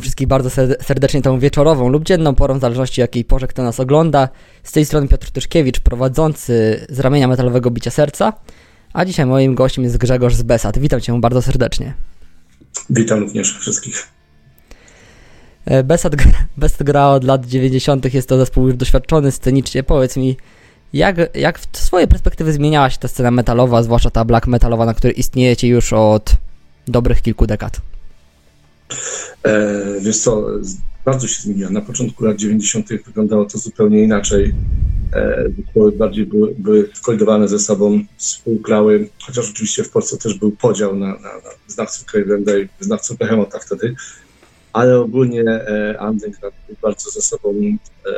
Witam wszystkich bardzo serdecznie tą wieczorową lub dzienną porą, w zależności jakiej porze kto nas ogląda. Z tej strony Piotr Tyszkiewicz, prowadzący z ramienia metalowego Bicia Serca. A dzisiaj moim gościem jest Grzegorz z Besat. Witam cię bardzo serdecznie. Witam również wszystkich. Yy, Besat, Besat gra od lat 90. Jest to zespół już doświadczony scenicznie. Powiedz mi, jak, jak w swojej perspektywy zmieniała się ta scena metalowa, zwłaszcza ta black metalowa, na której istniejecie już od dobrych kilku dekad? E, wiesz co, bardzo się zmieniła. Na początku lat 90. wyglądało to zupełnie inaczej. E, zespoły bardziej były, były kolidowane ze sobą, współgrały, chociaż oczywiście w Polsce też był podział na, na, na znawców Cravenda i znawców Behemota wtedy, ale ogólnie e, Underground był bardzo ze sobą, e,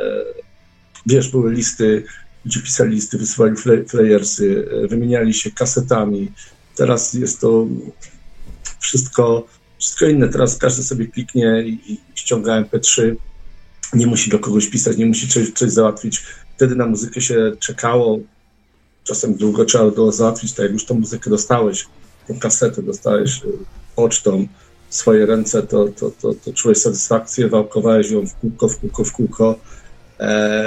wiesz, były listy, ludzie pisali listy, wysyłali flayersy, e, wymieniali się kasetami. Teraz jest to wszystko wszystko inne. Teraz każdy sobie kliknie i, i ściąga MP3. Nie musi do kogoś pisać, nie musi coś, coś załatwić. Wtedy na muzykę się czekało. Czasem długo trzeba było załatwić, tak jak już tą muzykę dostałeś, tą kasetę dostałeś y, pocztą w swoje ręce, to, to, to, to czułeś satysfakcję, wałkowałeś ją w kółko, w kółko, w kółko. E,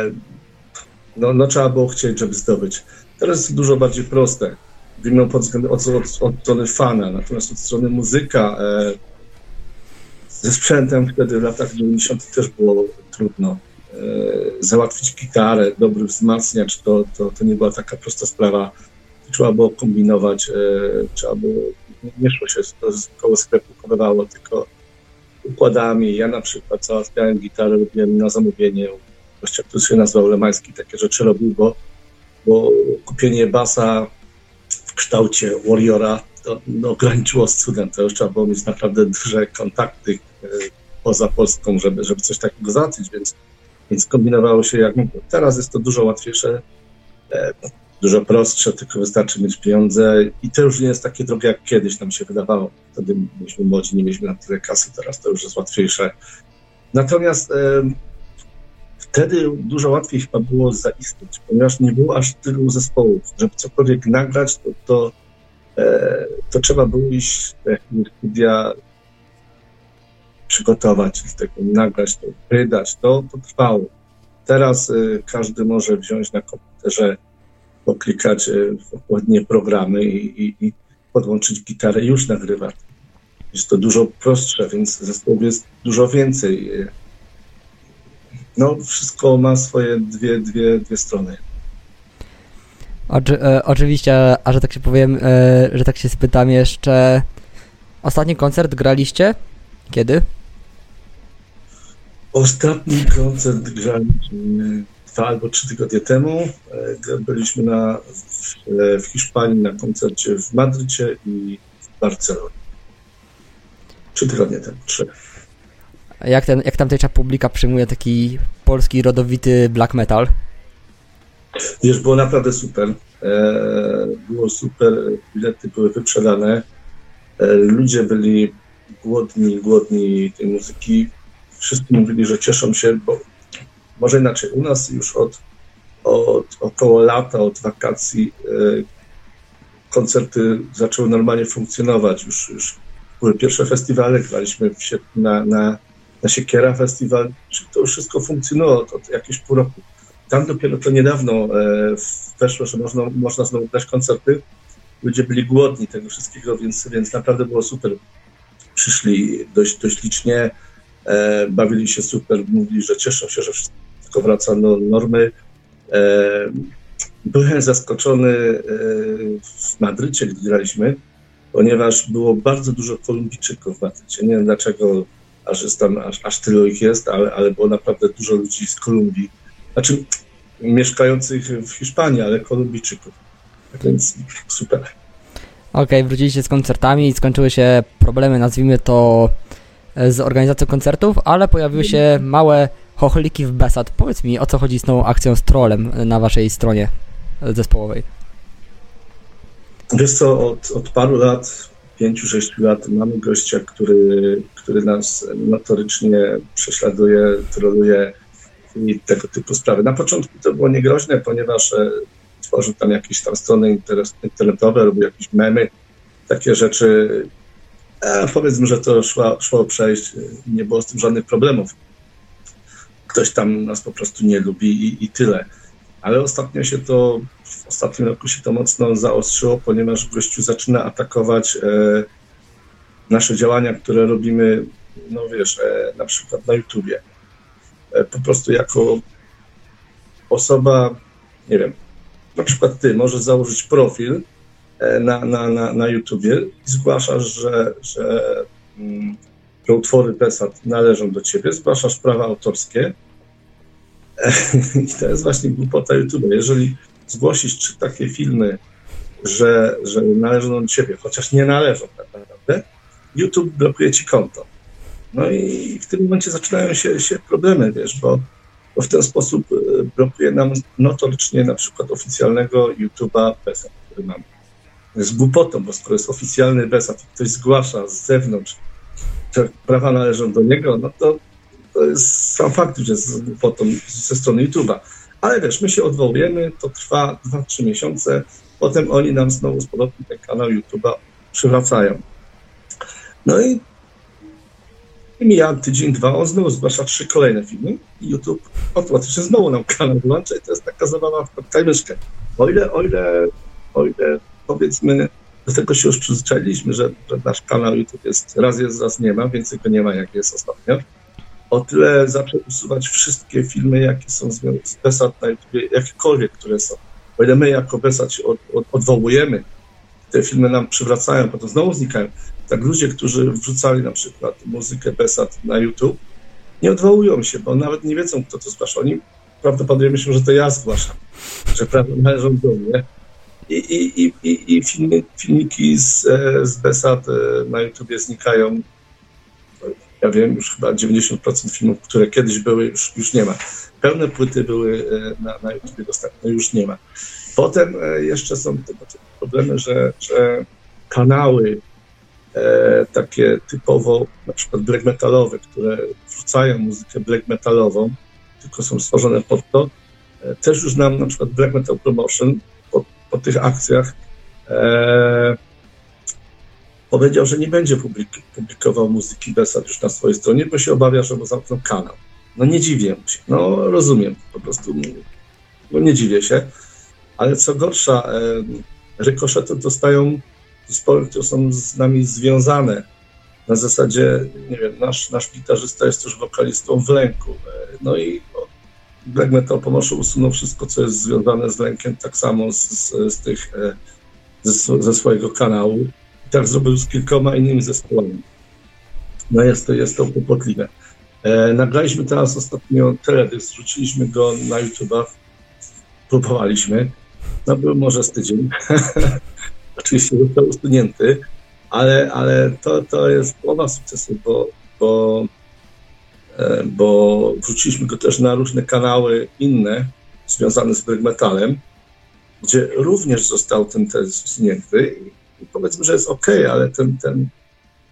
no, no trzeba było chcieć, żeby zdobyć. Teraz jest dużo bardziej proste wymią pod względem od, od, od strony fana, natomiast od strony muzyka e, ze sprzętem wtedy w latach 90. też było trudno. E, załatwić gitarę, dobry wzmacniacz, to, to, to nie była taka prosta sprawa. Trzeba było kombinować, e, trzeba było, nie szło się koło sklepu, kodowało, tylko układami. Ja na przykład załatwiałem gitarę, robiłem na zamówienie gościa, który się nazywał Lemański, takie rzeczy robił, bo, bo kupienie basa kształcie Warriora to no, z cudem. To już trzeba było mieć naprawdę duże kontakty e, poza Polską, żeby, żeby coś takiego załatwić, więc, więc kombinowało się jak mogło. Teraz jest to dużo łatwiejsze, e, dużo prostsze, tylko wystarczy mieć pieniądze i to już nie jest takie drogie, jak kiedyś nam się wydawało. Wtedy byliśmy młodzi, nie mieliśmy na tyle kasy, teraz to już jest łatwiejsze. Natomiast wtedy dużo łatwiej chyba było zaistnieć, ponieważ nie było aż tylu zespołów. Żeby cokolwiek nagrać, to, to, e, to trzeba było iść jakiegoś studia, przygotować z tego, nagrać to, wydać, to, to trwało. Teraz y, każdy może wziąć na komputerze, poklikać y, w odpowiednie programy i, i, i podłączyć gitarę i już nagrywać. Jest to dużo prostsze, więc zespołów jest dużo więcej no wszystko ma swoje dwie, dwie, dwie strony. Oczy, e, oczywiście, a że tak się powiem, e, że tak się spytam jeszcze, ostatni koncert graliście? Kiedy? Ostatni koncert graliśmy dwa albo trzy tygodnie temu. E, byliśmy na, w, w Hiszpanii na koncercie w Madrycie i w Barcelonie. Trzy tygodnie temu, trzy. Jak, ten, jak tamtejsza publika przyjmuje taki polski rodowity black metal? Wiesz, było naprawdę super. E, było super, bilety były wyprzedane. E, ludzie byli głodni, głodni tej muzyki. Wszyscy mówili, że cieszą się, bo może inaczej, u nas już od, od około lata, od wakacji e, koncerty zaczęły normalnie funkcjonować. Już, już były pierwsze festiwale, graliśmy w sierpniu na, na na Siekiera Festiwal, to już wszystko funkcjonowało od jakieś pół roku. Tam dopiero to niedawno e, weszło, że można, można znowu grać koncerty. Ludzie byli głodni tego wszystkiego, więc, więc naprawdę było super. Przyszli dość, dość licznie, e, bawili się super, mówili, że cieszą się, że wszystko wraca do normy. E, byłem zaskoczony e, w Madrycie, gdy graliśmy, ponieważ było bardzo dużo Kolumbijczyków w Madrycie. Nie wiem dlaczego aż, jest tam, aż, aż tylu ich jest, ale, ale było naprawdę dużo ludzi z Kolumbii. Znaczy mieszkających w Hiszpanii, ale Kolumbijczyków. Więc super. Okej, okay, wróciliście z koncertami i skończyły się problemy, nazwijmy to, e, z organizacją koncertów, ale pojawiły się małe chochliki w Besat. Powiedz mi, o co chodzi z tą akcją z trolem na waszej stronie zespołowej? Wiesz co, od, od paru lat 5-6 lat mamy gościa, który, który nas notorycznie prześladuje, troluje i tego typu sprawy. Na początku to było niegroźne, ponieważ e, tworzył tam jakieś tam strony internetowe, robił jakieś memy, takie rzeczy. E, powiedzmy, że to szło, szło przejść, nie było z tym żadnych problemów. Ktoś tam nas po prostu nie lubi i, i tyle. Ale ostatnio się to, w ostatnim roku się to mocno zaostrzyło, ponieważ gościu zaczyna atakować e, nasze działania, które robimy, no wiesz, e, na przykład na YouTubie. E, po prostu jako osoba, nie wiem, na przykład ty możesz założyć profil na, na, na, na YouTubie i zgłaszasz, że, że, mm, że utwory PESAT należą do ciebie, zgłaszasz prawa autorskie i to jest właśnie głupota YouTube. Jeżeli zgłosisz trzy takie filmy, że, że należą do ciebie, chociaż nie należą tak naprawdę, YouTube blokuje ci konto. No i w tym momencie zaczynają się, się problemy, wiesz, bo, bo w ten sposób e, blokuje nam notorycznie na przykład oficjalnego YouTube'a BESA, który mamy. Z głupotą, bo skoro jest oficjalny BESA, to ktoś zgłasza z zewnątrz, że prawa należą do niego, no to to jest sam fakt, że jest głupotą ze strony YouTube'a. Ale wiesz, my się odwołujemy, to trwa 2-3 miesiące, potem oni nam znowu z powrotem ten kanał YouTube'a przywracają. No i mija tydzień, dwa, on znowu zgłasza trzy kolejne filmy i YouTube automatycznie znowu nam kanał wyłącza i to jest taka zabawa w myszkę. O ile, o ile, o ile powiedzmy do tego się już przyzwyczailiśmy, że, że nasz kanał YouTube jest raz jest, raz nie ma, więcej go nie ma, jak jest ostatnio. O tyle zaczął usuwać wszystkie filmy, jakie są z Besat na YouTube, jakiekolwiek, które są. O ile my jako Besat się od, od, odwołujemy, te filmy nam przywracają, potem znowu znikają, tak ludzie, którzy wrzucali na przykład muzykę Besat na YouTube, nie odwołują się, bo nawet nie wiedzą, kto to zgłasza. Oni prawdopodobnie myślą, że to ja zgłaszam, że prawda należą do mnie. I, i, i, i, filmy, filmiki z, e, z Besat e, na YouTubie znikają. Ja wiem, już chyba 90% filmów, które kiedyś były, już, już nie ma. Pełne płyty były e, na, na YouTubie dostępne, już nie ma. Potem jeszcze są tego problemy, że, że kanały e, takie typowo na przykład black metalowe, które wrzucają muzykę black metalową, tylko są stworzone pod to, e, też już nam na przykład Black Metal Promotion po, po tych akcjach e, powiedział, że nie będzie publik publikował muzyki Besat już na swojej stronie, bo się obawia, że mu zamkną kanał. No nie dziwię się, no rozumiem po prostu, no nie dziwię się, ale co gorsza, e, rykoszety dostają zespoły, które są z nami związane. Na zasadzie, nie wiem, nasz, nasz gitarzysta jest też wokalistą w lęku. No i Black Metal pomoże usunął wszystko, co jest związane z lękiem, tak samo z, z, z tych, e, ze, swojego kanału. Tak zrobił z kilkoma innymi zespołami. No jest to, jest to kłopotliwe. E, nagraliśmy teraz ostatnio teledysk, rzuciliśmy go na YouTube'a, próbowaliśmy. No był może z tydzień. oczywiście został usunięty, ale, ale to, to jest połowa sukcesu, bo, bo, e, bo wrzuciliśmy go też na różne kanały inne związane z black metalem, gdzie również został ten test usunięty powiedzmy, że jest ok, ale ten, ten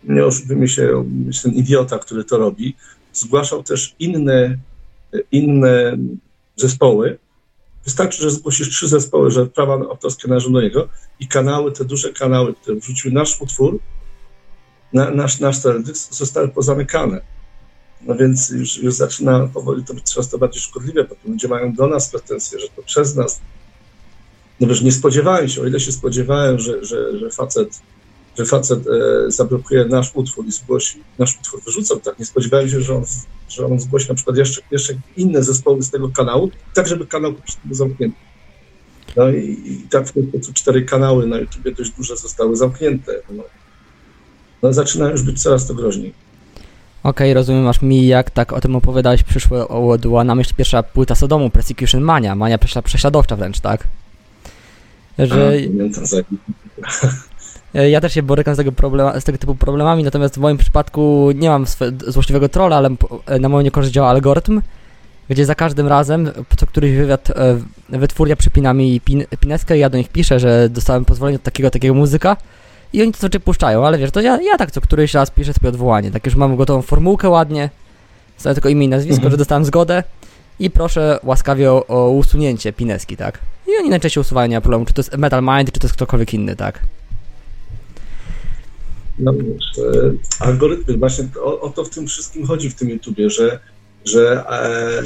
nie oszukujmy się, ten idiota, który to robi, zgłaszał też inne, inne zespoły, Wystarczy, że zgłosisz trzy zespoły, że prawa autorskie należą do niego i kanały, te duże kanały, które wrzuciły nasz utwór, na, nasz, nasz teledysk, zostały pozamykane. No więc już, już zaczyna powoli to być coraz to bardziej szkodliwe, bo ludzie mają do nas pretensje, że to przez nas. No wiesz, nie spodziewałem się, o ile się spodziewałem, że, że, że facet że facet e, zablokuje nasz utwór i zgłosi, nasz utwór wyrzucą, tak, nie spodziewałem się, że on, że on zgłosi na przykład jeszcze, jeszcze inne zespoły z tego kanału, tak żeby kanał był zamknięty. No i, i tak w ten sposób cztery kanały na YouTube dość duże zostały zamknięte. No, no zaczyna już być coraz to groźniej. Okej, okay, rozumiem, aż mi jak tak o tym opowiadałeś, przyszło była na myśl pierwsza płyta Sodomu, Persecution Mania, mania prześladowcza wręcz, tak? Że... E, ja też się borykam z tego, problema, z tego typu problemami, natomiast w moim przypadku nie mam złośliwego trolla, ale e, na moją niekorzyść działa algorytm, gdzie za każdym razem, co któryś wywiad e, wytwórnia przypina mi pin, pineskę i ja do nich piszę, że dostałem pozwolenie od takiego, takiego muzyka i oni to znaczy puszczają, ale wiesz, to ja, ja tak co któryś raz piszę sobie odwołanie, tak już mam gotową formułkę ładnie, stawiam tylko imię i nazwisko, mhm. że dostałem zgodę i proszę łaskawie o, o usunięcie pineski, tak? I oni najczęściej usuwają, problemu, czy to jest Metal Mind, czy to jest ktokolwiek inny, tak? no, e, algorytmy, właśnie o, o, to w tym wszystkim chodzi w tym YouTubie, że, że e,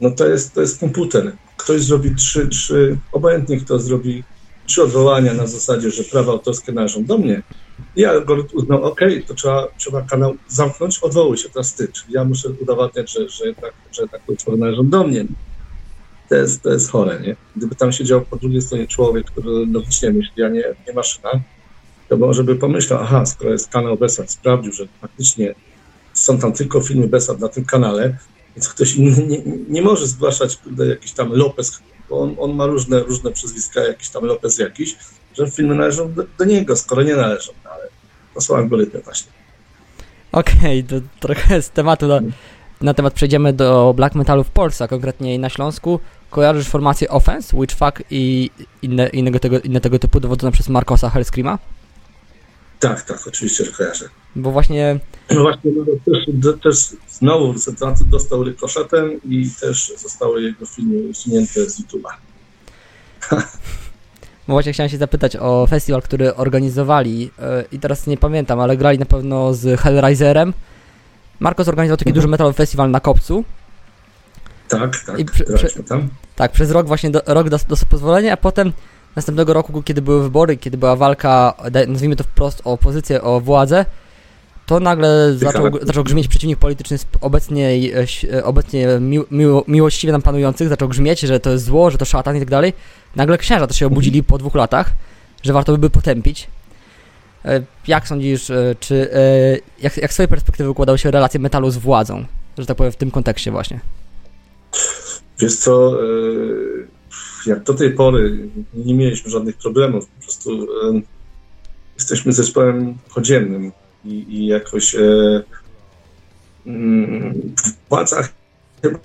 no to jest, to jest komputer. Ktoś zrobi trzy, trzy, obojętnie kto zrobi trzy odwołania na zasadzie, że prawa autorskie należą do mnie. I algorytm uznał, ok, to trzeba, trzeba kanał zamknąć, odwołuj się, teraz ty. Czyli ja muszę udowadniać, że, że, tak, że tak utwory należą do mnie. To jest, to jest chore, nie? Gdyby tam siedział po drugiej stronie człowiek, który logicznie myśli, a nie, nie maszyna, to może by pomyślał, aha, skoro jest kanał Besat, sprawdził, że faktycznie są tam tylko filmy Besat na tym kanale, więc ktoś inny nie, nie może zgłaszać jakiś tam Lopez, bo on, on, ma różne, różne przezwiska, jakiś tam Lopez jakiś, że filmy należą do, do niego, skoro nie należą, no ale to są algorytmy właśnie. Okej, okay, to trochę z tematu na, na temat przejdziemy do black metalu w Polsce, a konkretnie na Śląsku. Kojarzysz formację Offense, Witchfuck i inne, innego tego, inne tego typu dowodzone przez Marcosa Hellscreama? Tak, tak, oczywiście, że kojarzę. Bo właśnie... No właśnie, no, też, też znowu dostał rykoszetem i też zostały jego filmy usunięte z YouTube'a. No właśnie chciałem się zapytać o festiwal, który organizowali yy, i teraz nie pamiętam, ale grali na pewno z Hellraiserem. Marko zorganizował taki mhm. duży metalowy festiwal na Kopcu. Tak, tak, I prze, prze. Tak, przez rok właśnie, do, rok dostał pozwolenie, a potem następnego roku, kiedy były wybory, kiedy była walka, nazwijmy to wprost, o opozycję, o władzę, to nagle zaczął, zaczął grzmieć przeciwnik polityczny obecnie, e, e, obecnie mi, miło, miłościwie nam panujących, zaczął grzmieć, że to jest zło, że to szatan i tak dalej. Nagle księża też się obudzili po dwóch latach, że warto by potępić. E, jak sądzisz, czy jak, jak z swojej perspektywy układały się relacje metalu z władzą, że tak powiem, w tym kontekście właśnie? Wiesz co, jak do tej pory nie mieliśmy żadnych problemów, po prostu jesteśmy zespołem podziemnym i, i jakoś e, mm, władza chyba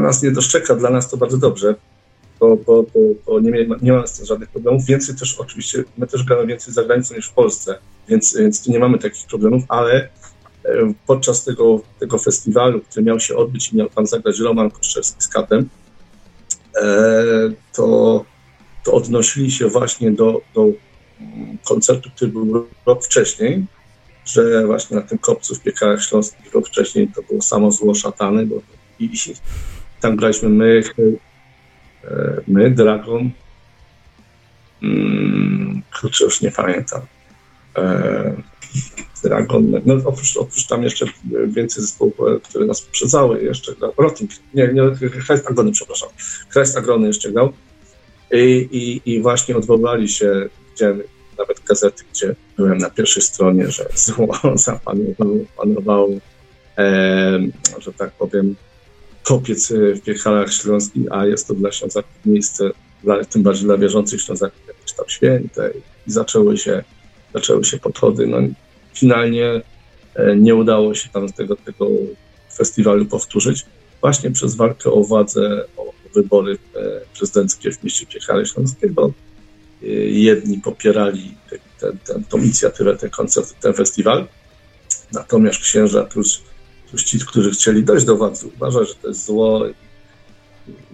nas nie doszczeka, dla nas to bardzo dobrze, bo, bo, bo, bo nie, nie ma z tym żadnych problemów. Więcej też oczywiście, my też gramy więcej za granicą niż w Polsce, więc, więc tu nie mamy takich problemów, ale e, podczas tego, tego festiwalu, który miał się odbyć i miał tam zagrać Roman Koszczewski z Katem, e, to, to odnosili się właśnie do, do koncertu, który był rok wcześniej, że właśnie na tym kopcu w Piekarach Śląskich rok wcześniej to było samo zło szatany, bo i, i tam graliśmy my, e, my, Dragon, hmm, kurczę, już nie pamiętam. E, Dragon, no oprócz, oprócz tam jeszcze więcej zespołów, które nas poprzedzały, jeszcze grał, Rotting, nie, nie, Christ Agrony, przepraszam, Christ Agrony jeszcze grał. I, i, i właśnie odwołali się, gdzie nawet gazety, gdzie byłem na pierwszej stronie, że zło zapanował, panował, e, że tak powiem, kopiec w Piechalach Śląskich, a jest to dla Ślązaków miejsce, dla, tym bardziej dla wierzących Ślązaków, jakieś tam święte. I zaczęły się, zaczęły się podchody. No, finalnie e, nie udało się tam tego, tego festiwalu powtórzyć, właśnie przez walkę o władzę, o wybory e, prezydenckie w mieście Piechale Śląskiego jedni popierali tę inicjatywę, ten koncert, ten festiwal, natomiast księża plus, plus ci, którzy chcieli dojść do władzy, uważa, że to jest zło i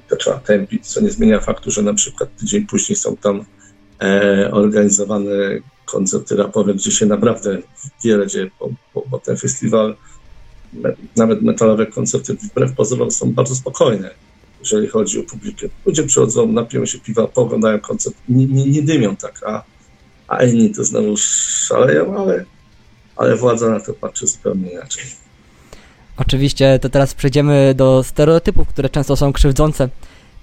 to trzeba tępić, co nie zmienia faktu, że na przykład tydzień później są tam e, organizowane koncerty rapowe, gdzie się naprawdę wiele dzieje, bo, bo, bo ten festiwal, nawet metalowe koncerty wbrew pozorom są bardzo spokojne jeżeli chodzi o publikę. Ludzie przychodzą, napiją się piwa, poglądają koncert, nie, nie, nie dymią tak, a, a inni to znowu szaleją, ale, ale władza na to patrzy zupełnie inaczej. Oczywiście, to teraz przejdziemy do stereotypów, które często są krzywdzące.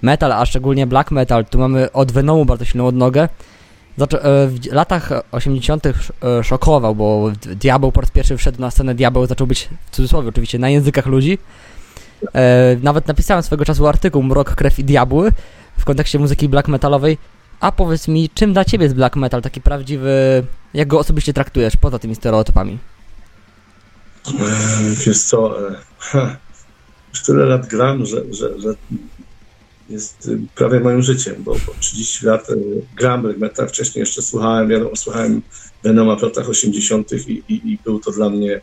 Metal, a szczególnie black metal, tu mamy od Venomu bardzo silną odnogę. E, w latach 80. E, szokował, bo diabeł po raz pierwszy wszedł na scenę, diabeł zaczął być, w cudzysłowie oczywiście, na językach ludzi. E, nawet napisałem swego czasu artykuł Mrok, Krew i Diabły w kontekście muzyki black metalowej. A powiedz mi, czym dla ciebie jest black metal taki prawdziwy, jak go osobiście traktujesz poza tymi stereotypami? Wiesz co, już tyle lat gram, że, że, że jest prawie moim życiem, bo, bo 30 lat gram black metal, wcześniej jeszcze słuchałem, wiadomo, słuchałem Venoma w latach 80. I, i, i był to dla mnie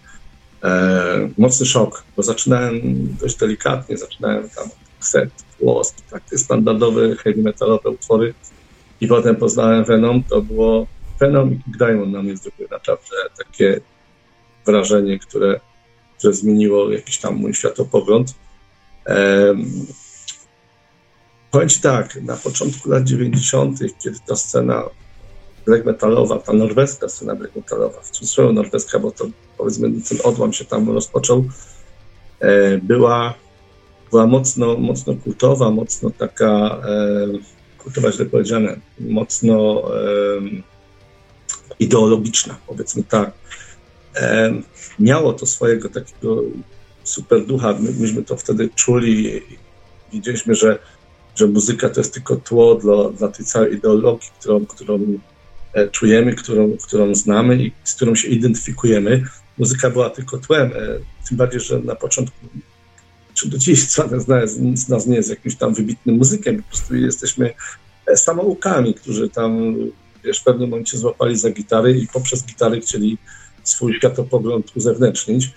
e, mocny szok, bo zaczynałem dość delikatnie, zaczynałem tam set, Lost, takie standardowe heavy metalowe utwory i potem poznałem Venom, to było Venom i Diamond na mnie zrobiły naprawdę takie wrażenie, które, które zmieniło jakiś tam mój światopogląd. Um, powiem tak, na początku lat 90., kiedy ta scena black metalowa, ta norweska scena black metalowa, w cudzysłowie norweska, bo to powiedzmy ten odłam się tam rozpoczął, e, była, była mocno, mocno kultowa, mocno taka, e, kultowa źle powiedziane, mocno e, ideologiczna, powiedzmy tak. E, miało to swojego takiego super ducha, My, myśmy to wtedy czuli, widzieliśmy, że, że muzyka to jest tylko tło dla, dla tej całej ideologii, którą, którą E, czujemy, którą, którą znamy i z którą się identyfikujemy. Muzyka była tylko tłem, e, tym bardziej, że na początku, czy do dziś żaden z nas, nie jest jakimś tam wybitnym muzykiem, po prostu jesteśmy e, samoukami, którzy tam wiesz, w pewnym momencie złapali za gitary i poprzez gitary chcieli swój światopogląd uzewnętrznić.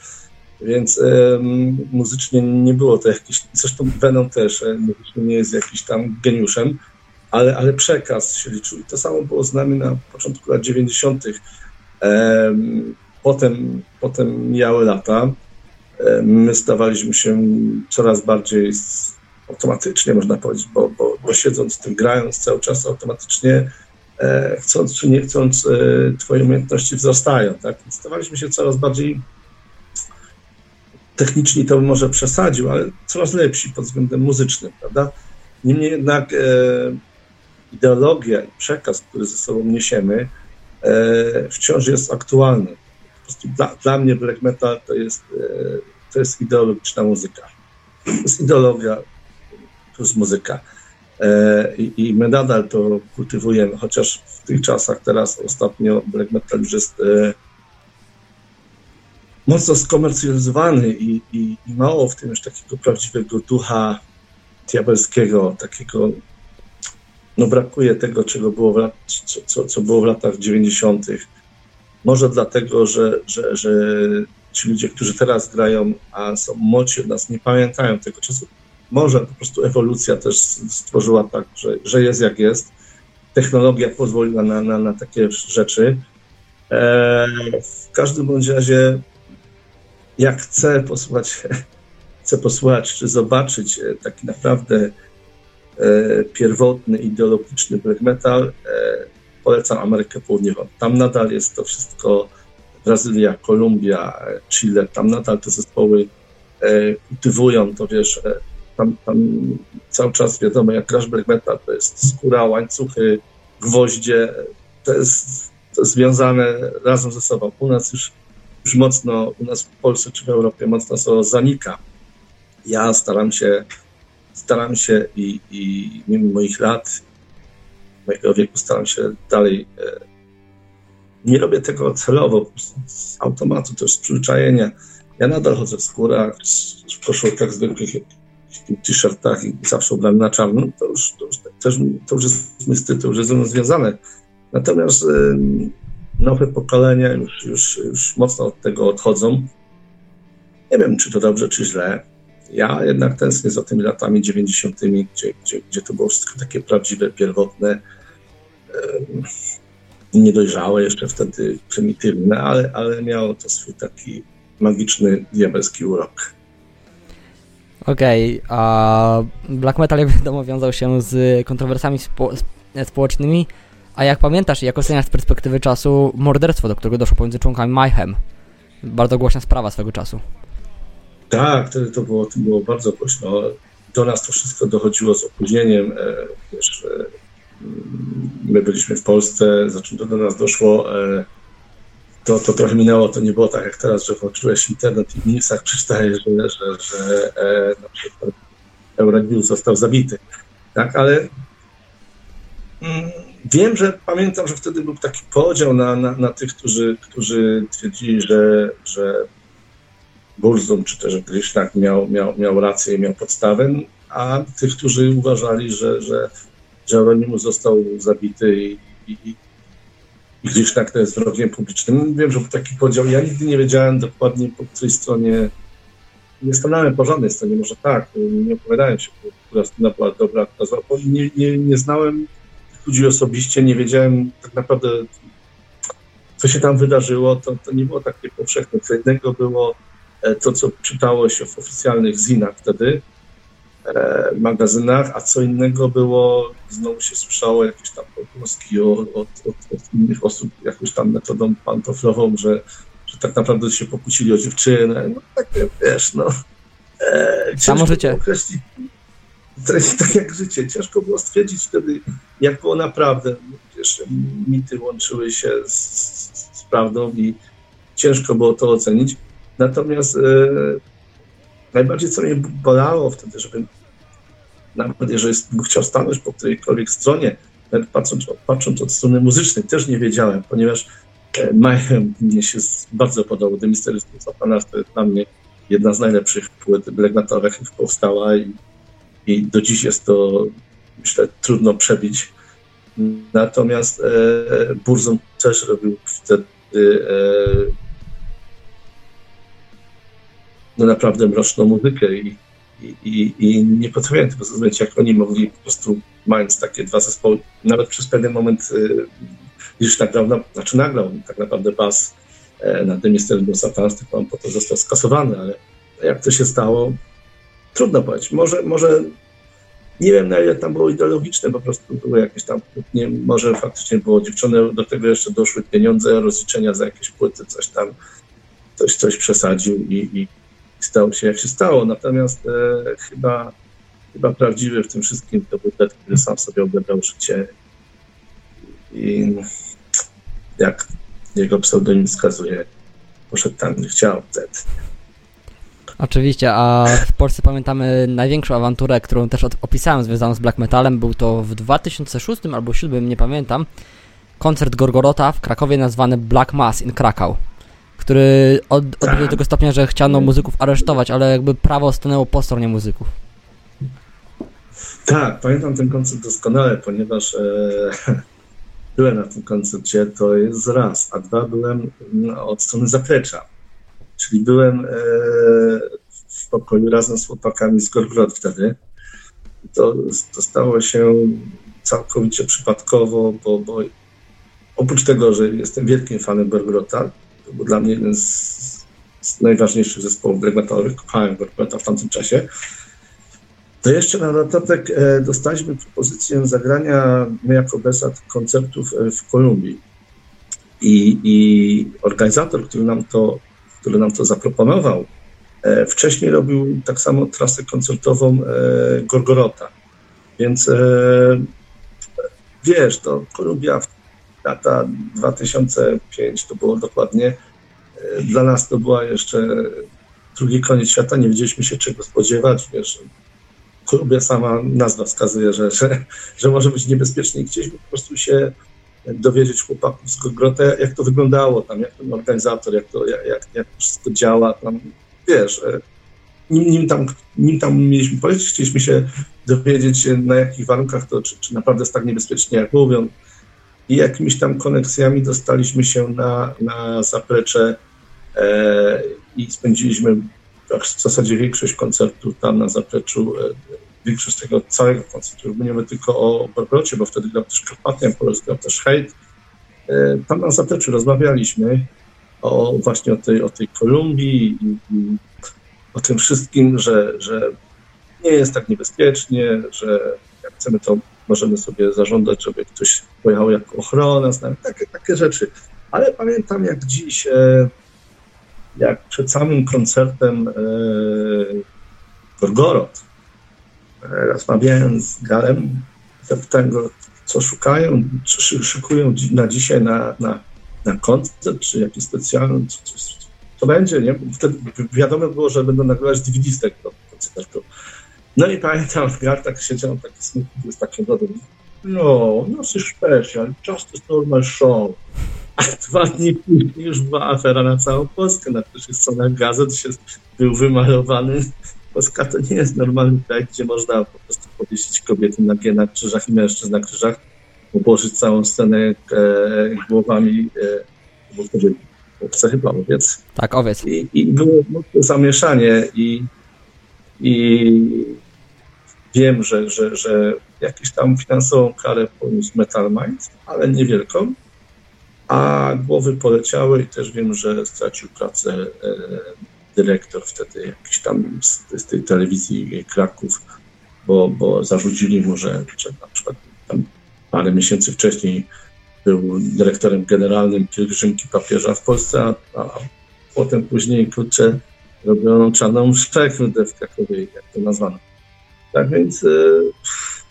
Więc um, muzycznie nie było to jakiś, zresztą Venom też muzycznie nie jest jakiś tam geniuszem, ale, ale przekaz się liczył. I to samo było z nami na początku lat 90. Potem, potem mijały lata. My stawaliśmy się coraz bardziej automatycznie, można powiedzieć, bo, bo, bo siedząc w tym, grając cały czas automatycznie, e, chcąc czy nie chcąc, e, twoje umiejętności wzrastają. Tak? Stawaliśmy się coraz bardziej techniczni, to może przesadził, ale coraz lepsi pod względem muzycznym, prawda? Niemniej jednak e, ideologia i przekaz, który ze sobą niesiemy, e, wciąż jest aktualny. Po prostu dla, dla mnie black metal to jest, e, to jest ideologiczna muzyka. To jest ideologia plus muzyka. E, I, I my nadal to kultywujemy, chociaż w tych czasach teraz ostatnio black metal już jest mocno skomercjalizowany i, i, i, mało w tym już takiego prawdziwego ducha diabelskiego, takiego no brakuje tego, czego było w lat, co, co, co było w latach 90. Może dlatego, że, że, że ci ludzie, którzy teraz grają, a są młodsi od nas, nie pamiętają tego czasu. Może po prostu ewolucja też stworzyła tak, że, że jest jak jest. Technologia pozwoliła na, na, na takie rzeczy. E, w każdym bądź razie, jak chcę posłuchać, chcę posłuchać czy zobaczyć e, taki naprawdę E, pierwotny, ideologiczny black metal, e, polecam Amerykę Południową. Tam nadal jest to wszystko Brazylia, Kolumbia, Chile, tam nadal te zespoły e, kultywują to, wiesz, tam, tam cały czas wiadomo, jak crash black metal, to jest skóra, łańcuchy, gwoździe, to jest, to jest związane razem ze sobą. U nas już, już mocno, u nas w Polsce czy w Europie mocno to zanika. Ja staram się staram się i, i mimo moich lat, mojego wieku staram się dalej. E, nie robię tego celowo, z automatu, też z przyzwyczajenia. Ja nadal chodzę w skórach, w koszulkach zwykłych, w t-shirtach i zawsze ubrany na czarno. To już, to już, też, to już jest mój to już jest ze mną związane. Natomiast nowe pokolenia już, już, już mocno od tego odchodzą. Nie wiem, czy to dobrze, czy źle ja jednak tęsknię za tymi latami 90., gdzie, gdzie, gdzie to było wszystko takie prawdziwe, pierwotne, niedojrzałe, jeszcze wtedy prymitywne, ale, ale miało to swój taki magiczny, diabelski urok. Okej, okay, a black metal jak wiadomo wiązał się z kontrowersjami spo społecznymi, a jak pamiętasz, jak oceniasz z perspektywy czasu morderstwo, do którego doszło pomiędzy członkami Mayhem? Bardzo głośna sprawa swego czasu. Tak, wtedy to było, to było bardzo głośno. Do nas to wszystko dochodziło z opóźnieniem. E, wiesz, e, my byliśmy w Polsce, zaczęto do nas doszło. E, to, to trochę minęło, to nie było tak jak teraz, że włączyłeś internet i w newsach czytajesz, że, że, że na przykład Euronews został zabity. Tak, ale mm, wiem, że pamiętam, że wtedy był taki podział na, na, na tych, którzy, którzy twierdzili, że, że Burzum czy też Grishnak miał, miał, miał rację i miał podstawę, a tych, którzy uważali, że, że Jeronimo został zabity i, i, i to jest wrogiem publicznym. Wiem, że był taki podział. Ja nigdy nie wiedziałem dokładnie po której stronie nie stanąłem po żadnej stronie, może tak, nie opowiadałem się, która strona była dobra, która zła. Nie, nie, nie znałem ludzi osobiście, nie wiedziałem tak naprawdę, co się tam wydarzyło, to, to nie było takie powszechne. Co innego było e, to, co czytało się w oficjalnych zinach wtedy, e, magazynach, a co innego było, znowu się słyszało jakieś tam pogłoski od, od, od, innych osób jakąś tam metodą pantoflową, że, że tak naprawdę się pokłócili o dziewczynę. No takie, wiesz, no. E, Samo życie. Określić, tak jak życie. Ciężko było stwierdzić wtedy, jak było naprawdę. Wiesz, mity łączyły się z, z prawdą i ciężko było to ocenić. Natomiast e, najbardziej co mnie bolało wtedy, żebym nawet jeżeli chciał stanąć po którejkolwiek stronie, nawet patrząc, patrząc od strony muzycznej, też nie wiedziałem, ponieważ e, Mayhem mnie się bardzo podobał. The Mysterious Satana to jest dla mnie jedna z najlepszych płyt black metalowych, powstała i, i do dziś jest to, myślę, trudno przebić. Natomiast e, Burzon też robił wtedy e, no naprawdę mroczną muzykę i, i, i nie potrafiłem tego zrozumieć, jak oni mogli po prostu, mając takie dwa zespoły, nawet przez pewien moment, y, już nagrał, no, znaczy nagrał tak naprawdę bas e, na tym Mystery Satans, tylko on potem został skasowany, ale jak to się stało, trudno powiedzieć. Może, może nie wiem na ile tam było ideologiczne, po prostu były jakieś tam, nie, może faktycznie było dziewczyny, do tego jeszcze doszły pieniądze, rozliczenia za jakieś płyty, coś tam, coś, coś przesadził i, i stało się jak się stało. Natomiast e, chyba, chyba prawdziwy w tym wszystkim to był ten, który sam sobie odebrał życie i jak jego pseudonim wskazuje, poszedł tam, gdzie chciał wtedy. Oczywiście, a w Polsce pamiętamy największą awanturę, którą też opisałem, związaną z black metalem. Był to w 2006 albo 2007, nie pamiętam, koncert Gorgorota w Krakowie nazwany Black Mass in Krakau który od, odbył do tego stopnia, że chciano muzyków aresztować, ale jakby prawo stanęło po stronie muzyków. Tak, pamiętam ten koncert doskonale, ponieważ e, byłem na tym koncercie, to jest raz, a dwa byłem no, od strony zaplecza. Czyli byłem e, w pokoju razem z chłopakami z Gorgrod wtedy. To, to stało się całkowicie przypadkowo, bo, bo oprócz tego, że jestem wielkim fanem Gorgrota, to był dla mnie jeden z, z najważniejszych zespołów black Kochałem Gorgota w tamtym czasie. To jeszcze na dodatek e, dostaliśmy propozycję zagrania my jako Besat koncertów e, w Kolumbii. I, I, organizator, który nam to, który nam to zaproponował, e, wcześniej robił tak samo trasę koncertową Gorgorota. Więc wiesz, to Kolumbia lata 2005 to było dokładnie. E, dla nas to była jeszcze drugi koniec świata, nie wiedzieliśmy się czego spodziewać, wiesz, Kolumbia sama nazwa wskazuje, że, że, że może być niebezpiecznie. Chcieliśmy po prostu się dowiedzieć chłopaków z Grotę, jak to wyglądało tam, jak ten organizator, jak to, jak, jak, wszystko działa tam, wiesz, e, nim, nim, tam, nim tam mieliśmy polecieć, chcieliśmy się dowiedzieć, na jakich warunkach to, czy, czy naprawdę jest tak niebezpiecznie, jak mówią, i jakimiś tam koneksjami dostaliśmy się na, na zaplecze e, i spędziliśmy w zasadzie większość koncertu tam na zapleczu, e, większość tego całego koncertu. Już mówimy tylko o Barbarocie, bo wtedy grał też Karpatian, Polsk grał też Hejt. Tam na zapleczu rozmawialiśmy o właśnie o tej, o tej Kolumbii i, i o tym wszystkim, że, że nie jest tak niebezpiecznie, że jak chcemy to możemy sobie zażądać, żeby ktoś pojechał jako ochrona, takie, takie rzeczy. Ale pamiętam jak dziś, e, jak przed samym koncertem e, Gorgorod rozmawiałem z Galem, zapytałem go, co szukają, czy szykują na dzisiaj na, na, na koncert, czy jakiś specjalny, co, co, co będzie, nie? Wtedy wiadomo było, że będą nagrywać DVD z tego koncertu. No i pamiętam, jak tak siedział, taki smutny, z takim rodem. No, nothing special, just a normal show. A dwa dni później już była afera na całą Polskę. Na pierwszych stronach gazet się był wymalowany. Polska to nie jest normalny kraj, gdzie można po prostu powiesić kobiety na, na krzyżach i mężczyzn na krzyżach, obłożyć całą scenę e, głowami e, owce chyba owiec. Tak, owiec. I, i było zamieszanie i, i Wiem, że, że, że jakąś tam finansową karę poniósł Metal Mind, ale niewielką. a głowy poleciały i też wiem, że stracił pracę e, dyrektor wtedy jakiś tam z, z tej telewizji Kraków, bo, bo zarzucili mu, że, na przykład tam parę miesięcy wcześniej był dyrektorem generalnym pielgrzymki papieża w Polsce, a, a potem później, kurczę, robiono czarną mszę w Krakowie, jak to nazwano. Tak więc, e,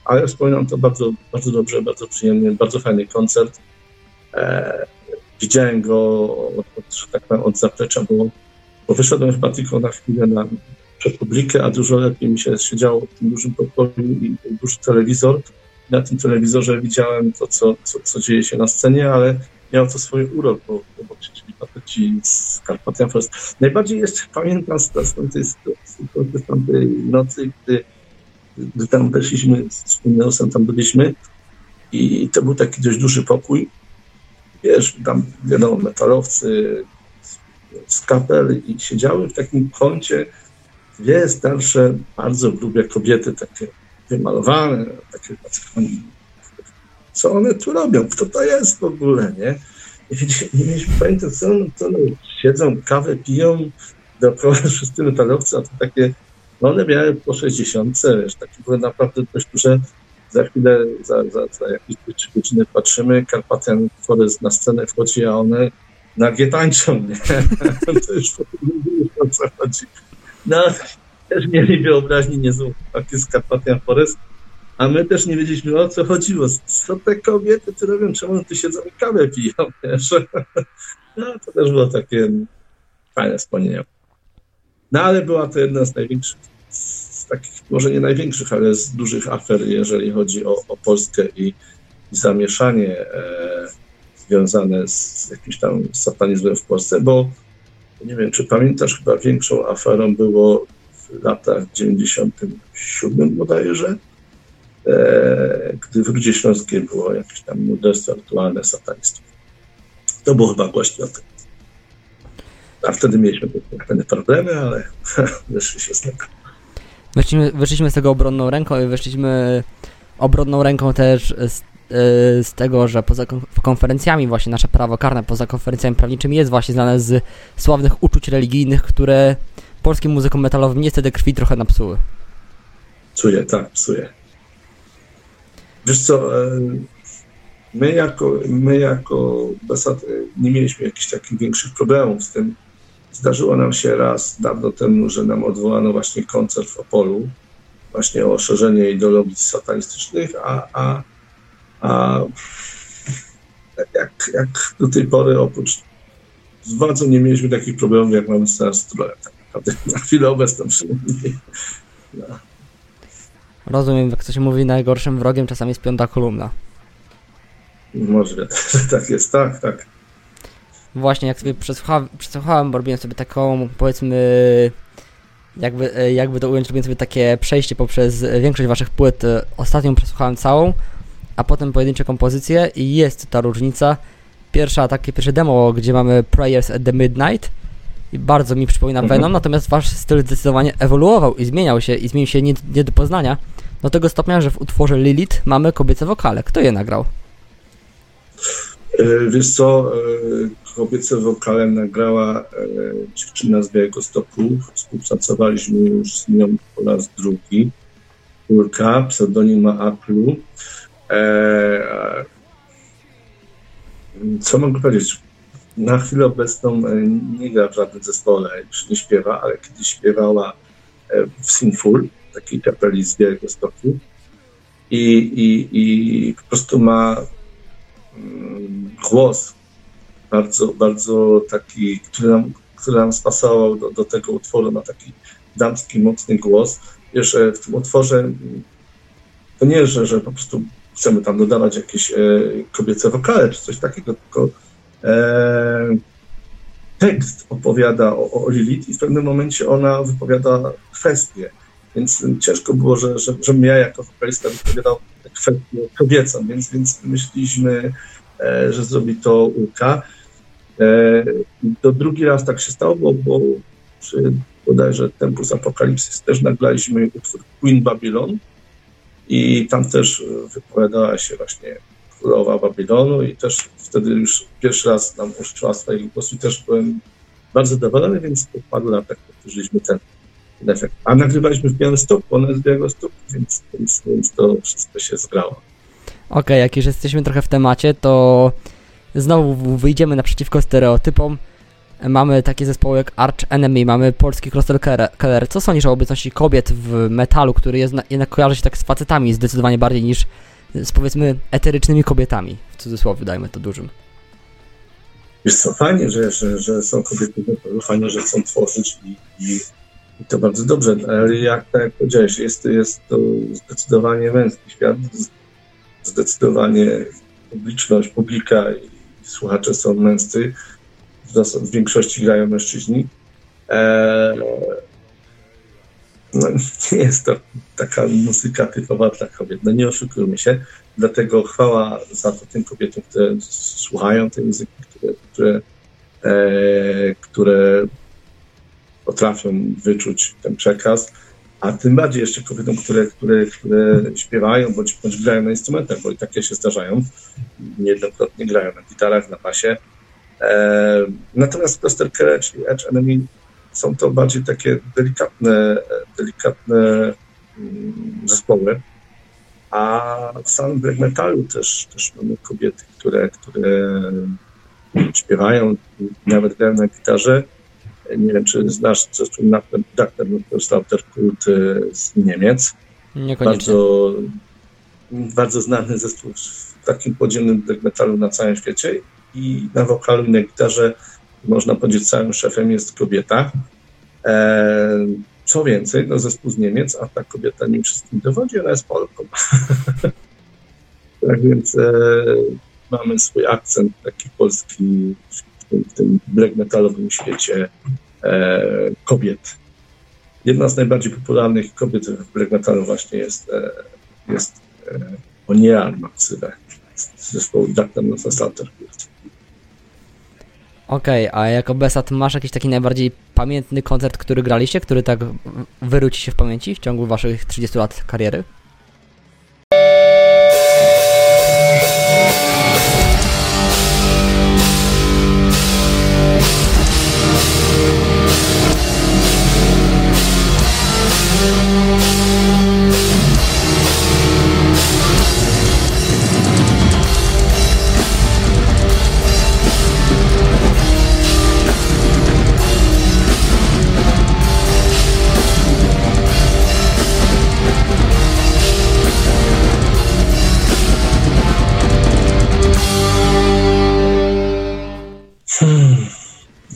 ale wspominam to bardzo, bardzo dobrze, bardzo przyjemnie, bardzo fajny koncert. E, widziałem go od, od, tak powiem, od zaplecza, bo, bo wyszedłem chyba tylko na chwilę na, przed publikę, a dużo lepiej mi się siedziało w tym dużym pokoju i duży telewizor. Na tym telewizorze widziałem to, co, co, co dzieje się na scenie, ale miał to swój urok, bo, bo faceci z Carpathian Forest. Najbardziej jeszcze pamiętam z, z, tamtej, z, z tamtej nocy, gdy, gdy tam weszliśmy, z Neosem tam byliśmy i to był taki dość duży pokój. Wiesz, tam wiadomo, metalowcy z kapel i siedziały w takim kącie dwie starsze, bardzo grube kobiety, takie wymalowane, takie co one tu robią, kto to jest w ogóle, nie? Nie mieliśmy pojęcia, co, one, co one siedzą, kawę piją, dookoła wszyscy metalowcy, a to takie, no one miały po 60, wiesz, takie były naprawdę dość duże. Za chwilę, za, za, za jakieś trzy godziny patrzymy, Karpatian Forest na scenę wchodzi, a one nagie tańczą, nie? to już o co chodzi. No, też mieli wyobraźni niezłą, takie z Karpatian Forest, a my też nie wiedzieliśmy o co chodziło. Co te kobiety tu robią, czemu tu siedzą i kawę piją? No, to też było takie fajne wspomnienie. No, ale była to jedna z największych, z takich, może nie największych, ale z dużych afer, jeżeli chodzi o, o Polskę i, i zamieszanie e, związane z jakimś tam satanizmem w Polsce, bo nie wiem, czy pamiętasz, chyba większą aferą było w latach 97 bodajże, E, gdy w Rudzie Śląskiej było jakieś tam morderstwo aktualne satanistów. To było chyba głośno o tym. A wtedy mieliśmy pewne problemy, ale wyszliśmy z tego. Wyszliśmy, wyszliśmy z tego obronną ręką i wyszliśmy obronną ręką też z, z tego, że poza konferencjami właśnie nasze prawo karne poza konferencjami prawniczymi jest właśnie znane z sławnych uczuć religijnych, które polskim muzykom metalowym niestety krwi trochę napsuły. Psuje, tak, psuje. Wiesz co, e, my jako, my jako Besat e, nie mieliśmy jakichś takich większych problemów z tym. Zdarzyło nam się raz dawno temu, że nam odwołano właśnie koncert w Opolu, właśnie o szerzenie ideologii satanistycznych, a, a, a jak, jak do tej pory oprócz z władzą nie mieliśmy takich problemów, jak mamy teraz trolem, tak naprawdę na chwilę obecną przynajmniej. No. Rozumiem, jak to się mówi, najgorszym wrogiem czasami jest piąta kolumna. Może, tak jest, tak, tak. Właśnie, jak sobie przesłuchałem, przesłuchałem bo robiłem sobie taką, powiedzmy, jakby, e, jakby to ująć, robiłem sobie takie przejście poprzez większość waszych płyt. Ostatnią przesłuchałem całą, a potem pojedyncze kompozycje i jest ta różnica. Pierwsza, takie pierwsze demo, gdzie mamy Prayers at the Midnight, i bardzo mi przypomina mhm. Venom, natomiast wasz styl zdecydowanie ewoluował i zmieniał się i zmienił się nie, nie do poznania do tego stopnia, że w utworze Lilith mamy kobiece wokale. Kto je nagrał? E, wiesz co, e, kobiece wokale nagrała e, dziewczyna z Białego Stoku. Współpracowaliśmy już z nią po raz drugi. Urka, pseudonim ma Aplu. Co mogę powiedzieć? na chwilę obecną e, nie gra w żadnym zespole, już nie śpiewa, ale kiedyś śpiewała e, w Sinful, takiej kapeli z Białego Stoku i, i, i po prostu ma mm, głos bardzo, bardzo taki, który nam, który nam spasował do, do tego utworu, ma taki damski, mocny głos. Wiesz, e, w tym utworze to nie, że, że po prostu chcemy tam dodawać jakieś e, kobiece wokale czy coś takiego, tylko E, tekst opowiada o, o Lilith i w pewnym momencie ona wypowiada kwestię. Więc ciężko było, że, że, żebym ja jako wokalista wypowiadał kwestię kobiecą, więc, więc myśleliśmy, e, że zrobi to Ulka. E, to drugi raz tak się stało, bo, bo przy bodajże Tempus Apokalipsys też nagraliśmy utwór Queen Babylon i tam też wypowiadała się właśnie królowa Babilonu i też wtedy już pierwszy raz nam użyczyła swojego głosu i też byłem bardzo zadowolony, więc po paru latach powtórzyliśmy ten, ten efekt. A nagrywaliśmy w Białymstoku, ona z Białegostoku, więc, więc, więc to wszystko się zgrało. Okej, okay, jak już jesteśmy trochę w temacie, to znowu wyjdziemy naprzeciwko stereotypom. Mamy takie zespoły jak Arch Enemy, mamy polski Crosser Keller. Co sądzisz o obecności kobiet w metalu, który jest, jednak kojarzy się tak z facetami zdecydowanie bardziej niż z powiedzmy eterycznymi kobietami, w cudzysłowie dajmy to dużym. Jest co, fajnie, że, że, że są kobiety fajnie, że chcą tworzyć i, i, i, to bardzo dobrze, ale jak, tak jak powiedziałeś, jest, jest to zdecydowanie męski świat, zdecydowanie publiczność, publika i słuchacze są męscy, w większości grają mężczyźni. Eee, no, nie jest to taka muzyka typowa dla kobiet. No nie oszukujmy się. Dlatego chwała za to tym kobietom, które słuchają tej muzyki, które, które, e, które potrafią wyczuć ten przekaz, a tym bardziej jeszcze kobietom, które, które, które śpiewają bądź, bądź grają na instrumentach, bo i takie się zdarzają. Niejednokrotnie grają na gitarach, na basie. E, natomiast Cluster Care, czyli Edge Enemy są to bardziej takie delikatne, delikatne mm, zespoły. A w samym black metalu też, też mamy kobiety, które, które śpiewają, nawet grają na gitarze. Nie wiem, czy znasz zespół Dr. Slaughter Kult z Niemiec. Bardzo, bardzo znany zespół w takim podziemnym black metalu na całym świecie i na wokalu i na gitarze można powiedzieć, całym szefem jest kobieta. E, co więcej, no zespół z Niemiec, a ta kobieta nim wszystkim dowodzi, ona jest Polką. tak więc e, mamy swój akcent taki polski w tym, w tym black metalowym świecie e, kobiet. Jedna z najbardziej popularnych kobiet w black metalu właśnie jest, e, jest e, Oniel zespołu Dr. Salter. Okej, okay, a jako Besat masz jakiś taki najbardziej pamiętny koncert, który graliście, który tak wyróci się w pamięci w ciągu waszych 30 lat kariery?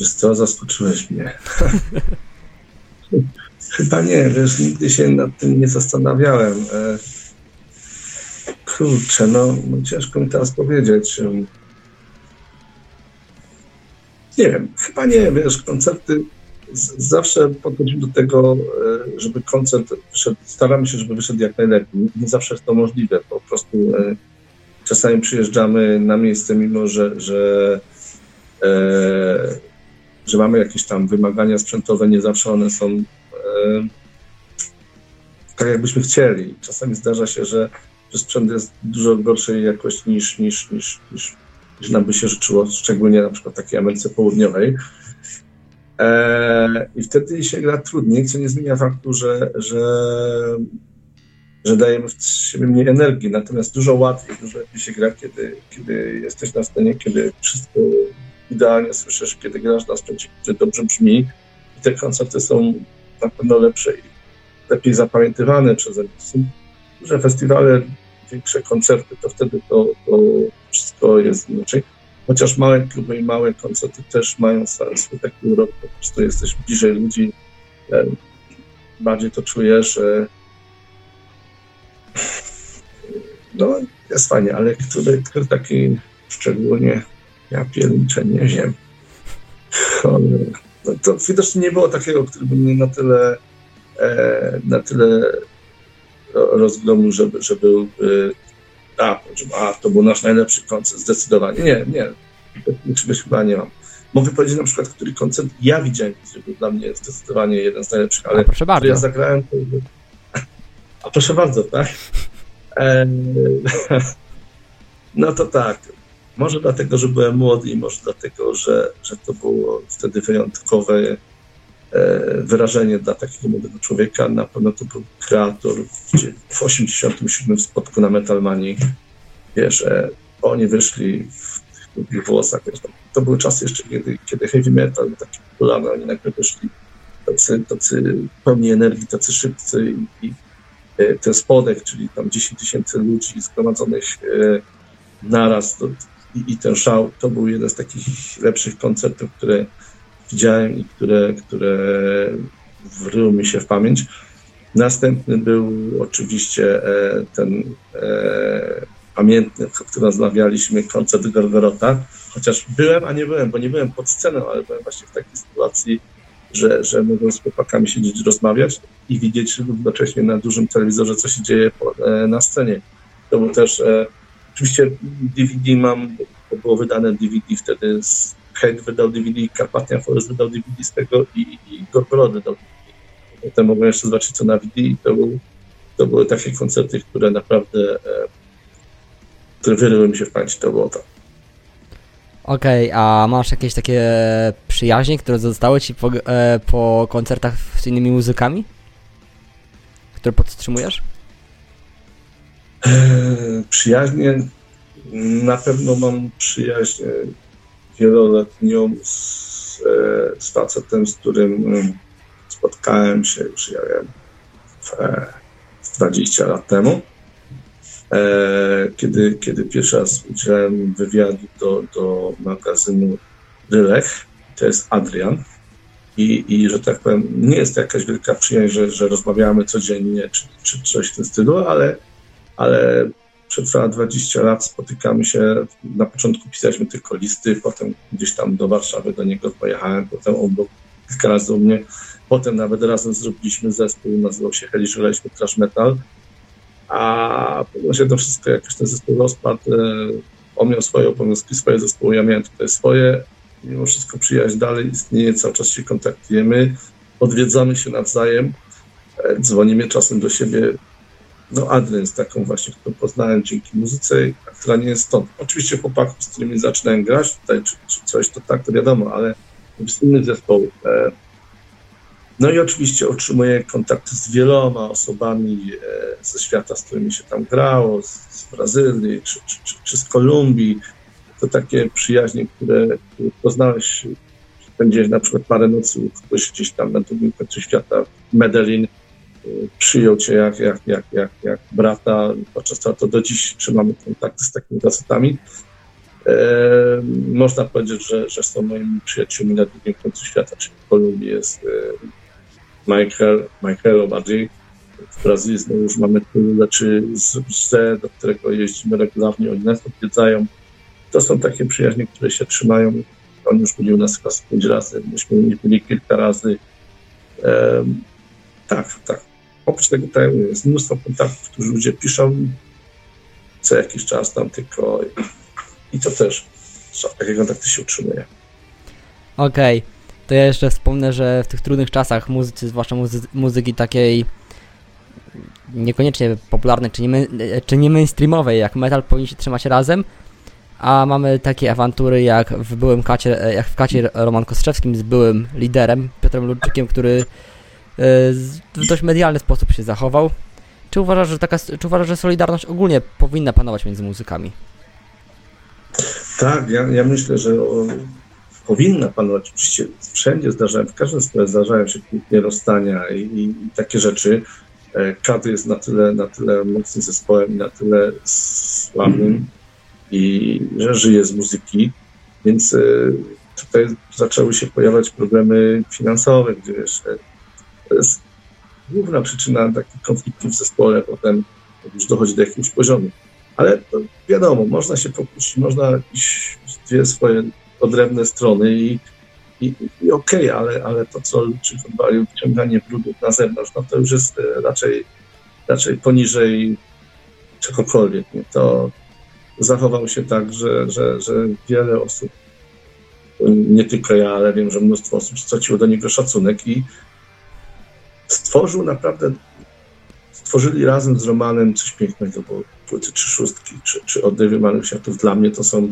Co, zaskoczyłeś mnie. Chyba nie, wiesz, nigdy się nad tym nie zastanawiałem. E, kurczę, no, no ciężko mi teraz powiedzieć. Nie wiem, chyba nie, wiesz, koncerty zawsze podchodzimy do tego, e, żeby koncert wyszedł, staramy się, żeby wyszedł jak najlepiej. Nie zawsze jest to możliwe, po prostu e, czasami przyjeżdżamy na miejsce, mimo że, że że mamy jakieś tam wymagania sprzętowe, nie zawsze one są e, tak, jakbyśmy chcieli. Czasami zdarza się, że, że sprzęt jest dużo gorszej jakości niż, niż, niż, niż, niż nam by się życzyło, szczególnie na przykład takiej Ameryce Południowej. E, I wtedy się gra trudniej, co nie zmienia faktu, że, że, że dajemy w siebie mniej energii. Natomiast dużo łatwiej, dużo lepiej się gra, kiedy, kiedy jesteś na scenie, kiedy wszystko idealnie słyszysz, kiedy grasz na sprzęcie, który dobrze brzmi i te koncerty są na pewno lepsze i lepiej zapamiętywane przeze mnie. Duże festiwale, większe koncerty, to wtedy to, to wszystko jest inaczej. Chociaż małe kluby i małe koncerty też mają swój taki urok, po prostu jesteś bliżej ludzi, bardziej to czujesz. No, jest fajnie, ale który, który taki szczególnie ja pierniczę, nie wiem. No to widocznie nie było takiego, który by mnie na tyle, e, na tyle rozgromił, żeby, żeby a, a, to był nasz najlepszy koncert, zdecydowanie. Nie, nie, czegoś chyba nie mam. Mogę powiedzieć na przykład, który koncert ja widziałem, który był dla mnie zdecydowanie jeden z najlepszych, ale proszę bardzo. ja zagrałem, to... A proszę bardzo, tak? E, No to tak. Może dlatego, że byłem młody i może dlatego, że, że to było wtedy wyjątkowe e, wyrażenie dla takiego młodego człowieka. Na pewno to był kreator w 87 w spotku na Metalmanii. Wiesz, e, oni wyszli w tych włosach. Wiesz, to były czasy jeszcze, kiedy, kiedy heavy metal był taki popularny. Oni nagle wyszli tacy, tacy pełni energii, tacy szybcy i, i e, ten spodek, czyli tam 10 tysięcy ludzi zgromadzonych naraz to, i, i, ten szał to był jeden z takich lepszych koncertów, które widziałem i które, które wryły mi się w pamięć. Następny był oczywiście e, ten e, pamiętny, o którym rozmawialiśmy, koncert Gorgorota, chociaż byłem, a nie byłem, bo nie byłem pod sceną, ale byłem właśnie w takiej sytuacji, że, że mogłem z chłopakami siedzieć, rozmawiać i widzieć równocześnie na dużym telewizorze, co się dzieje po, e, na scenie. To był też e, Oczywiście DVD mam, to było wydane DVD wtedy, z Hate wydał DVD, Carpathian Forest wydał DVD z tego i, i Gorgorod wydał DVD. Potem mogłem jeszcze zobaczyć co na DVD i to, był, to były takie koncerty, które naprawdę e, które wyryły mi się w pamięci, to było to. Okej, okay, a masz jakieś takie przyjaźnie, które zostały ci po, e, po koncertach z innymi muzykami? Które podtrzymujesz? E, przyjaźnie, na pewno mam przyjaźń wieloletnią z, e, z facetem, z którym e, spotkałem się już, ja wiem, w, 20 lat temu. Kiedy, kiedy pierwszy raz udzielałem wywiadu do, do magazynu Rylech, to jest Adrian. I, I że tak powiem, nie jest to jakaś wielka przyjaźń, że, że rozmawiamy codziennie czy, czy coś w tym stylu, ale ale przetrwała 20 lat, spotykamy się, na początku pisaliśmy tylko listy, potem gdzieś tam do Warszawy do niego pojechałem, potem on był kilka razy u mnie, potem nawet razem zrobiliśmy zespół, nazywał się Heli, żyleliśmy Trash Metal, a potem się to wszystko, jakoś ten zespół rozpadł, e, on miał swoje obowiązki, swoje zespoły, ja miałem tutaj swoje, mimo wszystko przyjaźń dalej istnieje, cały czas się kontaktujemy, odwiedzamy się nawzajem, e, dzwonimy czasem do siebie, no Adrian jest taką właśnie, którą poznałem dzięki muzyce, która nie jest stąd. Oczywiście chłopaków, z którymi zaczynałem grać tutaj, czy, czy coś, to tak, to wiadomo, ale z innych zespołów. E, no i oczywiście otrzymuję kontakty z wieloma osobami e, ze świata, z którymi się tam grało, z, Brazylii czy, czy, czy, czy, z Kolumbii. To takie przyjaźnie, które, które poznałeś, spędziłeś na przykład parę nocy u kogoś gdzieś tam na drugim końcu świata, w Medellin, przyjął cię jak, jak, jak, jak, jak brata, podczas to do dziś trzymamy kontakty z takimi facetami. E, można powiedzieć, że, że są moimi przyjaciółmi na drugim końcu świata, czyli w Kolumbii jest e, Michael, Michael bardziej, w Brazylii znowu już mamy Tule, czy z do którego jeździmy regularnie, oni nas odwiedzają. To są takie przyjaźnie, które się trzymają. On już byli u nas chyba pięć razy, myśmy byli kilka razy. E, tak, tak. Oprócz tego tutaj jest mnóstwo kontaktów, którzy ludzie piszą co jakiś czas tam tylko i, i to też takie kontakty się utrzymuje. Okej, okay. to ja jeszcze wspomnę, że w tych trudnych czasach muzycy, zwłaszcza muzy muzyki takiej niekoniecznie popularnej czy nie, czy nie mainstreamowej jak metal powinni się trzymać razem, a mamy takie awantury jak w byłym kacie, jak w kacie Roman Kostrzewskim z byłym liderem Piotrem Ludczykiem, który w dość medialny sposób się zachował. Czy uważasz, że taka, czy uważasz, że solidarność ogólnie powinna panować między muzykami? Tak, ja, ja myślę, że o, powinna panować. Oczywiście wszędzie zdarzają, w każdym sklepie zdarzają się kłótnie, rozstania i, i, i, takie rzeczy. E, Kat jest na tyle, na tyle mocnym zespołem i na tyle sławnym i że żyje z muzyki, więc e, tutaj zaczęły się pojawiać problemy finansowe, gdzie wiesz, to jest główna przyczyna takich konfliktów w zespole, potem już dochodzi do jakiegoś poziomu. Ale wiadomo, można się pokłócić, można iść dwie swoje odrębne strony i, i, i okej, okay, ale, ale to, co Luczyk odwalił, wyciąganie brudów na zewnątrz, no to już jest e, raczej, raczej poniżej czegokolwiek. Nie? To zachował się tak, że, że, że wiele osób, nie tylko ja, ale wiem, że mnóstwo osób straciło do niego szacunek i stworzył naprawdę stworzyli razem z Romanem coś pięknego, bo płyty czy szóstki, czy, czy oddewy Małych Światów dla mnie to są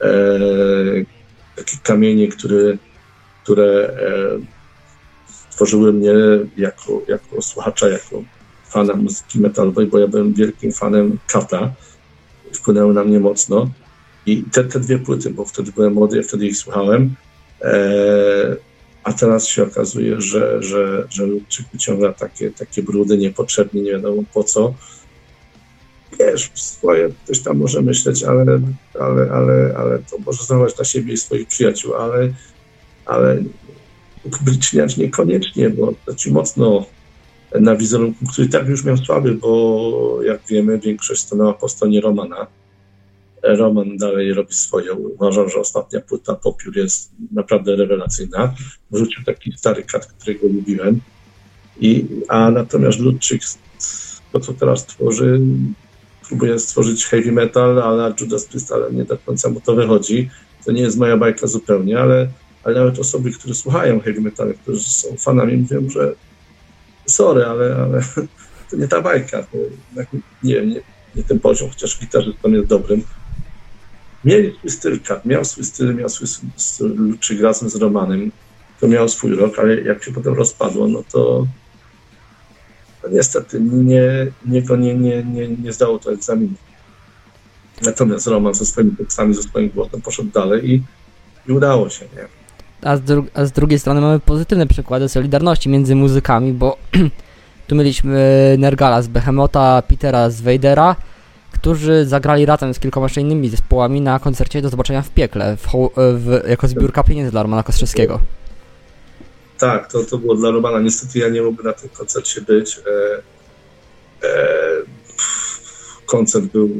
e, takie kamienie, które, które e, tworzyły mnie jako, jako słuchacza, jako fana muzyki metalowej, bo ja byłem wielkim fanem Kata. Wpłynęły na mnie mocno. I te, te dwie płyty, bo wtedy byłem młody, ja wtedy ich słuchałem. E, a teraz się okazuje, że, że, że Ludczyk wyciąga takie, takie brudy niepotrzebnie, nie wiadomo po co. Wiesz, swoje ktoś tam może myśleć, ale, ale, ale, ale to może zdawać na siebie i swoich przyjaciół, ale, ale upubliczniać niekoniecznie, bo to ci mocno na wizerunku, który tak już miał słaby, bo jak wiemy, większość stanęła po stronie Romana. Roman dalej robi swoje. Uważam, że ostatnia płyta Popiór jest naprawdę rewelacyjna. Wrzucił taki stary kat, którego lubiłem. I, a natomiast Ludczyk, to co teraz tworzy, próbuje stworzyć heavy metal, ale Judas Priest, ale nie do końca mu to wychodzi. To nie jest moja bajka zupełnie, ale, ale nawet osoby, które słuchają heavy metal, którzy są fanami, mówią, że sorry, ale, ale to nie ta bajka. To nie, nie, nie ten poziom, chociaż gitarzystą jest dobrym. Mieli swój styl, miał swój styl, miał swój styl, czy razem z Romanem, to miał swój rok, ale jak się potem rozpadło, no to, to niestety nie, nie, nie, nie, nie, nie zdało to egzaminu. Natomiast Roman ze swoimi tekstami, ze swoim głosem poszedł dalej i, i udało się, nie? A z, a z drugiej strony mamy pozytywne przykłady solidarności między muzykami, bo tu mieliśmy Nergala z Behemota, Petera z Vadera, którzy zagrali razem z kilkoma jeszcze innymi zespołami na koncercie do zobaczenia w piekle, w, w, jako zbiórka pieniędzy dla Romana Kostrzewskiego. Tak, to, to było dla Romana. Niestety ja nie mógłbym na tym koncercie być. E, e, koncert był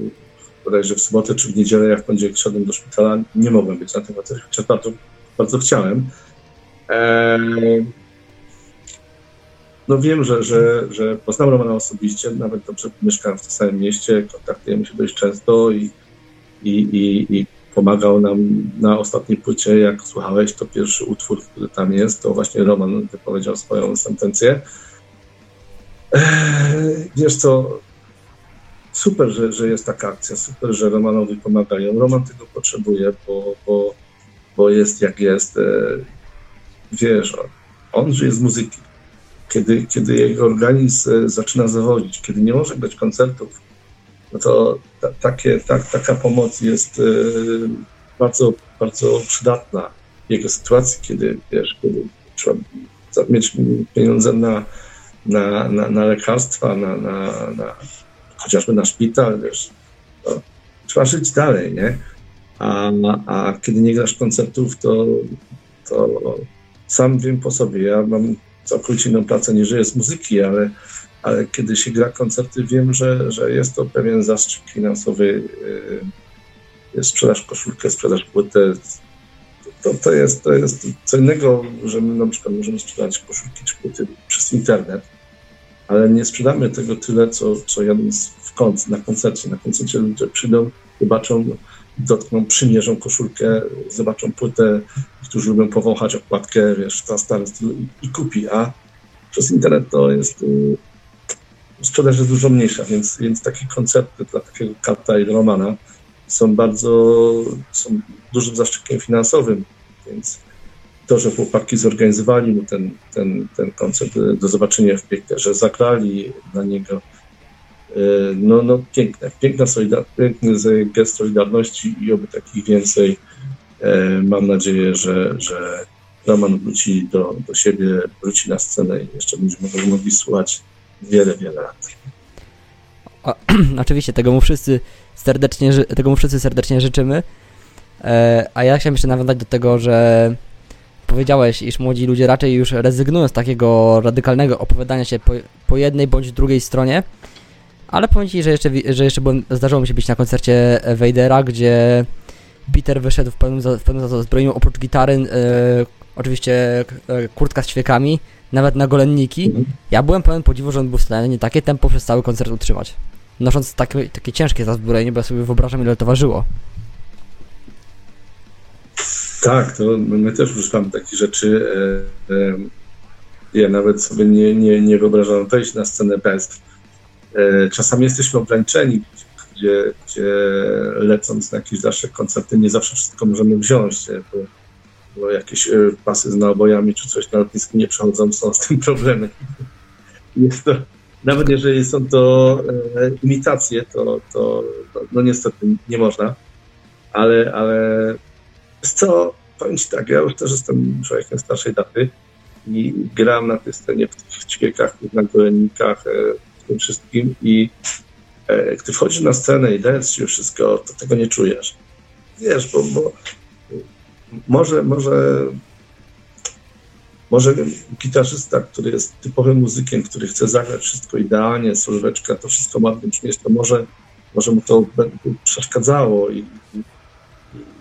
bodajże w sobotę czy w niedzielę, jak w poniedziałek szedłem do szpitala. Nie mogłem być na tym koncercie, chociaż bardzo, bardzo chciałem. E, no wiem, że, że, że poznam Romana osobiście, nawet dobrze mieszkałem w tym samym mieście, kontaktujemy się dość często i, i, i, i pomagał nam na ostatniej płycie, jak słuchałeś, to pierwszy utwór, który tam jest, to właśnie Roman wypowiedział swoją sentencję. Eee, wiesz co, super, że, że jest taka akcja, super, że Romanowi pomagają. Roman tego potrzebuje, bo, bo, bo jest jak jest. Eee, wiesz, on żyje z muzyki kiedy, kiedy jego organizm e, zaczyna zawodzić, kiedy nie może być koncertów, no to ta, takie, tak, taka pomoc jest e, bardzo, bardzo przydatna w jego sytuacji, kiedy, wiesz, kiedy trzeba mieć pieniądze na, na, na, na lekarstwa, na, na, na, chociażby na szpital, wiesz, trzeba żyć dalej, nie? A, a kiedy nie grasz koncertów, to, to sam wiem po sobie. Ja mam całkowicie inną pracę niż żyję z muzyki, ale, ale kiedy się gra koncerty, wiem, że, że jest to pewien zastrzyk finansowy. Yy, sprzedaż koszulkę, sprzedaż płytę. To, to, jest, to jest co innego, że my na przykład możemy sprzedać koszulki czy płyty przez internet, ale nie sprzedamy tego tyle, co, co jadąc w kąt, na koncercie. Na koncercie ludzie przyjdą, zobaczą, dotkną, przymierzą koszulkę, zobaczą płytę, którzy lubią powąchać okładkę, wiesz, ta stary styl i, kupi, a przez internet to jest y, sprzedaż jest dużo mniejsza, więc, więc takie koncerty dla takiego Kata i Romana są bardzo, są dużym zaszczytem finansowym, więc to, że chłopaki zorganizowali mu ten, ten, ten koncert do zobaczenia w piekle, że zagrali dla niego, y, no, no piękne, piękna solidar piękny gest solidarności i oby takich więcej. E, mam nadzieję, że, że Roman wróci do, do siebie, wróci na scenę i jeszcze będziemy mogli słuchać wiele, wiele lat. O, oczywiście, tego mu wszyscy serdecznie, tego mu wszyscy serdecznie życzymy. E, a ja chciałem jeszcze nawiązać do tego, że powiedziałeś, iż młodzi ludzie raczej już rezygnują z takiego radykalnego opowiadania się po, po jednej bądź drugiej stronie. Ale powiem Ci, że jeszcze, że jeszcze byłem, zdarzyło mi się być na koncercie Vadera, gdzie Peter wyszedł w pełnym, w pełnym zbrojeniu, oprócz gitary, e, oczywiście e, kurtka z ćwiekami, nawet na golenniki. Mhm. Ja byłem pełen podziwu, że on był w stanie takie tempo przez cały koncert utrzymać. Nosząc takie, takie ciężkie zazbrojenie, bo ja sobie wyobrażam, ile to ważyło. Tak, to my też używamy takich rzeczy. E, ja nawet sobie nie, nie, nie wyobrażam wejść na scenę bez, E, czasami jesteśmy ograniczeni, gdzie, gdzie lecąc na jakieś dalsze koncerty nie zawsze wszystko możemy wziąć, bo, bo jakieś e, pasy z nabojami czy coś na lotnisku nie przechodzą, są z tym problemy. Jest to, nawet jeżeli są to e, imitacje, to, to no niestety nie można, ale, ale co, powiem Ci tak, ja już też jestem człowiekiem starszej daty i gram na tej scenie w tych ćwiekach, na golennikach, tym wszystkim i e, gdy wchodzisz na scenę i dajesz się wszystko, to tego nie czujesz. Wiesz, bo, bo może, może, może gitarzysta, który jest typowym muzykiem, który chce zagrać wszystko idealnie, solóweczka, to wszystko ładnie brzmieć, to może, może mu to przeszkadzało i, i,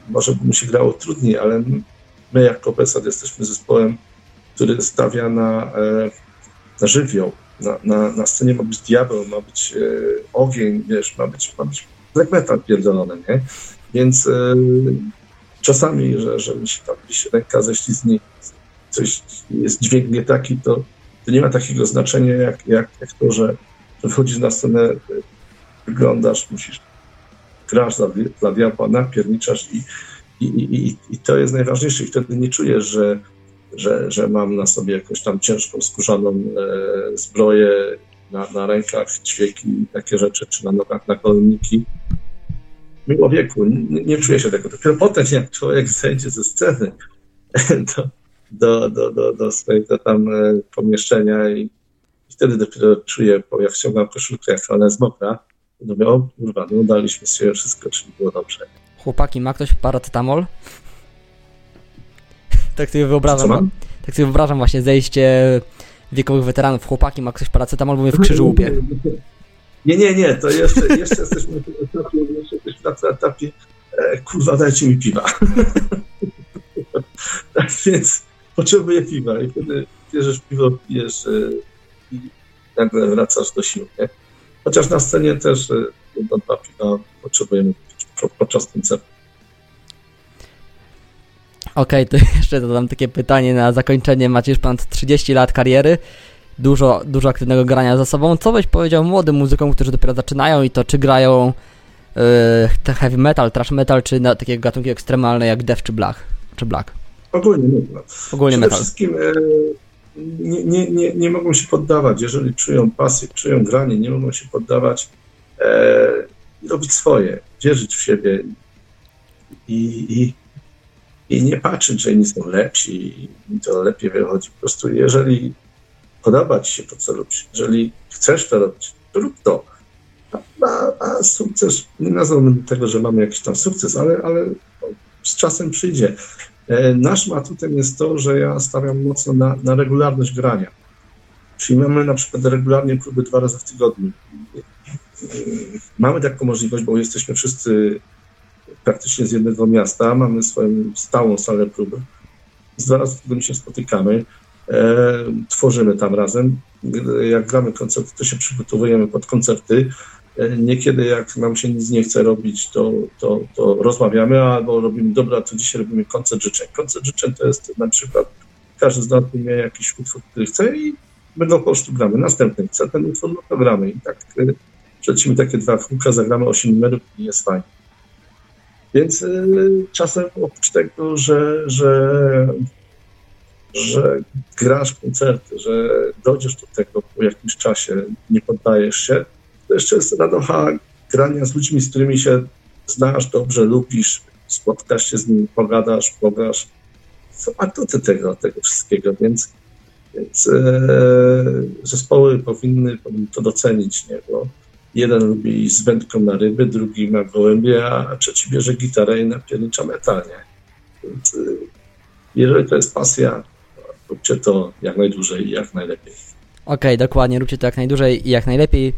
może by mu się grało trudniej, ale my jako Pesad jesteśmy zespołem, który stawia na, e, na żywioł, na, na, na scenie ma być diabeł, ma być e, ogień, wiesz, ma być, ma być black metal pierdolony, nie? Więc e, czasami, że, że mi się tam gdzieś ręka ześlizgnie, coś jest dźwięk nie taki, to, to nie ma takiego znaczenia jak, jak, jak to, że, że wchodzisz na scenę, e, wyglądasz, musisz, grasz dla, dla diabła, napierniczasz i, i, i, i to jest najważniejsze i wtedy nie czujesz, że że, że mam na sobie jakąś tam ciężką, skórzaną e, zbroję na, na rękach, ćwieki, takie rzeczy, czy na nogach, na koloniki. Mimo wieku, nie, nie czuję się tego. Dopiero potem, jak człowiek zejdzie ze sceny do, do, do, do, do swojego tam e, pomieszczenia i, i wtedy dopiero czuję, bo jak ściągam koszulkę, jak ona jest mokra, to mówię, o kurwa, no daliśmy sobie wszystko, czyli było dobrze. Chłopaki, ma ktoś paracetamol? Tak sobie wyobrażam. Tak sobie wyobrażam właśnie zejście wiekowych weteranów. Chłopaki, ma ktoś paracetamol, bo mnie w krzyżu łupie. Nie, nie, nie, to jeszcze, jeszcze jesteśmy na etapie, jeszcze jesteśmy na etapie e, kurwa, dajcie mi piwa. tak więc potrzebuję piwa i wtedy bierzesz piwo, pijesz e, i nagle wracasz do sił, nie? Chociaż na scenie też e, jedno, dwa piwa potrzebujemy podczas koncertu. Okej, okay, to jeszcze dodam takie pytanie na zakończenie. Macie już ponad 30 lat kariery, dużo, dużo aktywnego grania za sobą. Co byś powiedział młodym muzykom, którzy dopiero zaczynają i to czy grają yy, heavy metal, thrash metal, czy na takie gatunki ekstremalne jak death czy black? Czy black? Ogólnie metal. Ogólnie Przede metal. wszystkim e, nie, nie, nie, nie mogą się poddawać. Jeżeli czują pasję, czują granie, nie mogą się poddawać e, robić swoje, wierzyć w siebie i, i i nie patrzeć, że inni są lepsi i to lepiej wychodzi. Po prostu jeżeli podoba ci się to, co robisz, jeżeli chcesz to robić, to rób to. A, a, a sukces, nie nazwałbym tego, że mamy jakiś tam sukces, ale, ale z czasem przyjdzie. E, nasz atutem jest to, że ja stawiam mocno na, na regularność grania. Czyli mamy na przykład regularnie próby dwa razy w tygodniu. Mamy taką możliwość, bo jesteśmy wszyscy praktycznie z jednego miasta, mamy swoją stałą salę próby. Z dwa razy w tygodniu się spotykamy, e, tworzymy tam razem. Jak gramy koncerty, to się przygotowujemy pod koncerty. E, niekiedy jak nam się nic nie chce robić, to, to, to rozmawiamy, albo robimy, dobra, to dzisiaj robimy koncert życzeń. Koncert życzeń to jest na przykład, każdy z nas ma jakiś utwór, który chce i będą po prostu gramy. Następny chce ten utwór, no to gramy. I tak e, przelecimy takie dwa kółka, zagramy 8 numerów i jest fajnie. Więc y, czasem oprócz tego, że, że, że grasz koncerty, że dojdziesz do tego po jakimś czasie, nie poddajesz się, to jeszcze jest radocha grania z ludźmi, z którymi się znasz, dobrze lubisz, spotkasz się z nimi, pogadasz, pogasz. Są atuty tego, tego wszystkiego, więc, więc e, zespoły powinny, powinny to docenić, nie? Bo, Jeden lubi z wędką na ryby, drugi ma gołębie, a trzeci bierze gitarę i napiernicza metalnie. Więc y, jeżeli to jest pasja, róbcie to jak najdłużej i jak najlepiej. Okej, okay, dokładnie, róbcie to jak najdłużej i jak najlepiej.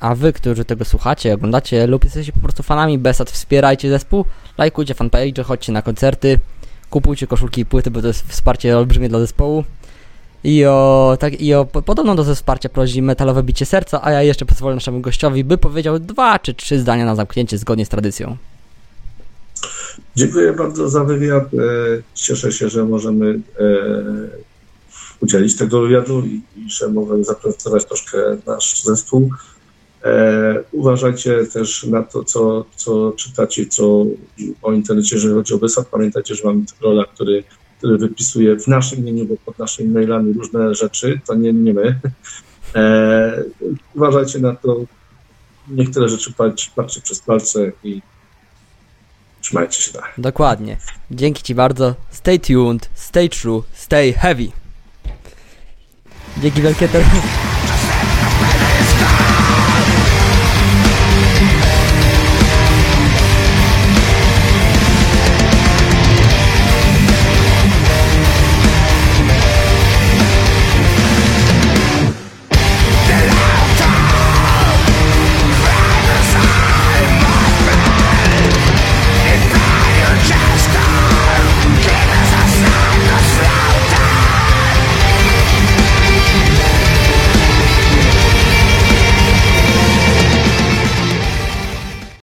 A wy, którzy tego słuchacie, oglądacie lub jesteście po prostu fanami Besat, wspierajcie zespół, lajkujcie fanpage, chodźcie na koncerty, kupujcie koszulki i płyty, bo to jest wsparcie olbrzymie dla zespołu. I o, tak, i o podobną dozę wsparcia prosi metalowe bicie serca, a ja jeszcze pozwolę naszemu gościowi, by powiedział dwa czy trzy zdania na zamknięcie zgodnie z tradycją. Dziękuję bardzo za wywiad. E, cieszę się, że możemy e, udzielić tego wywiadu i, i że mogę zaprezentować troszkę nasz zespół. E, uważajcie też na to, co, co czytacie, co o internecie, jeżeli chodzi o wysad. Pamiętajcie, że mamy trolla, który, który wypisuje w naszym imieniu, bo pod naszymi mailami różne rzeczy, to nie, nie my. E, uważajcie na to, niektóre rzeczy patrzcie przez palce i trzymajcie się tak. Dokładnie. Dzięki Ci bardzo. Stay tuned, stay true, stay heavy. Dzięki wielkie.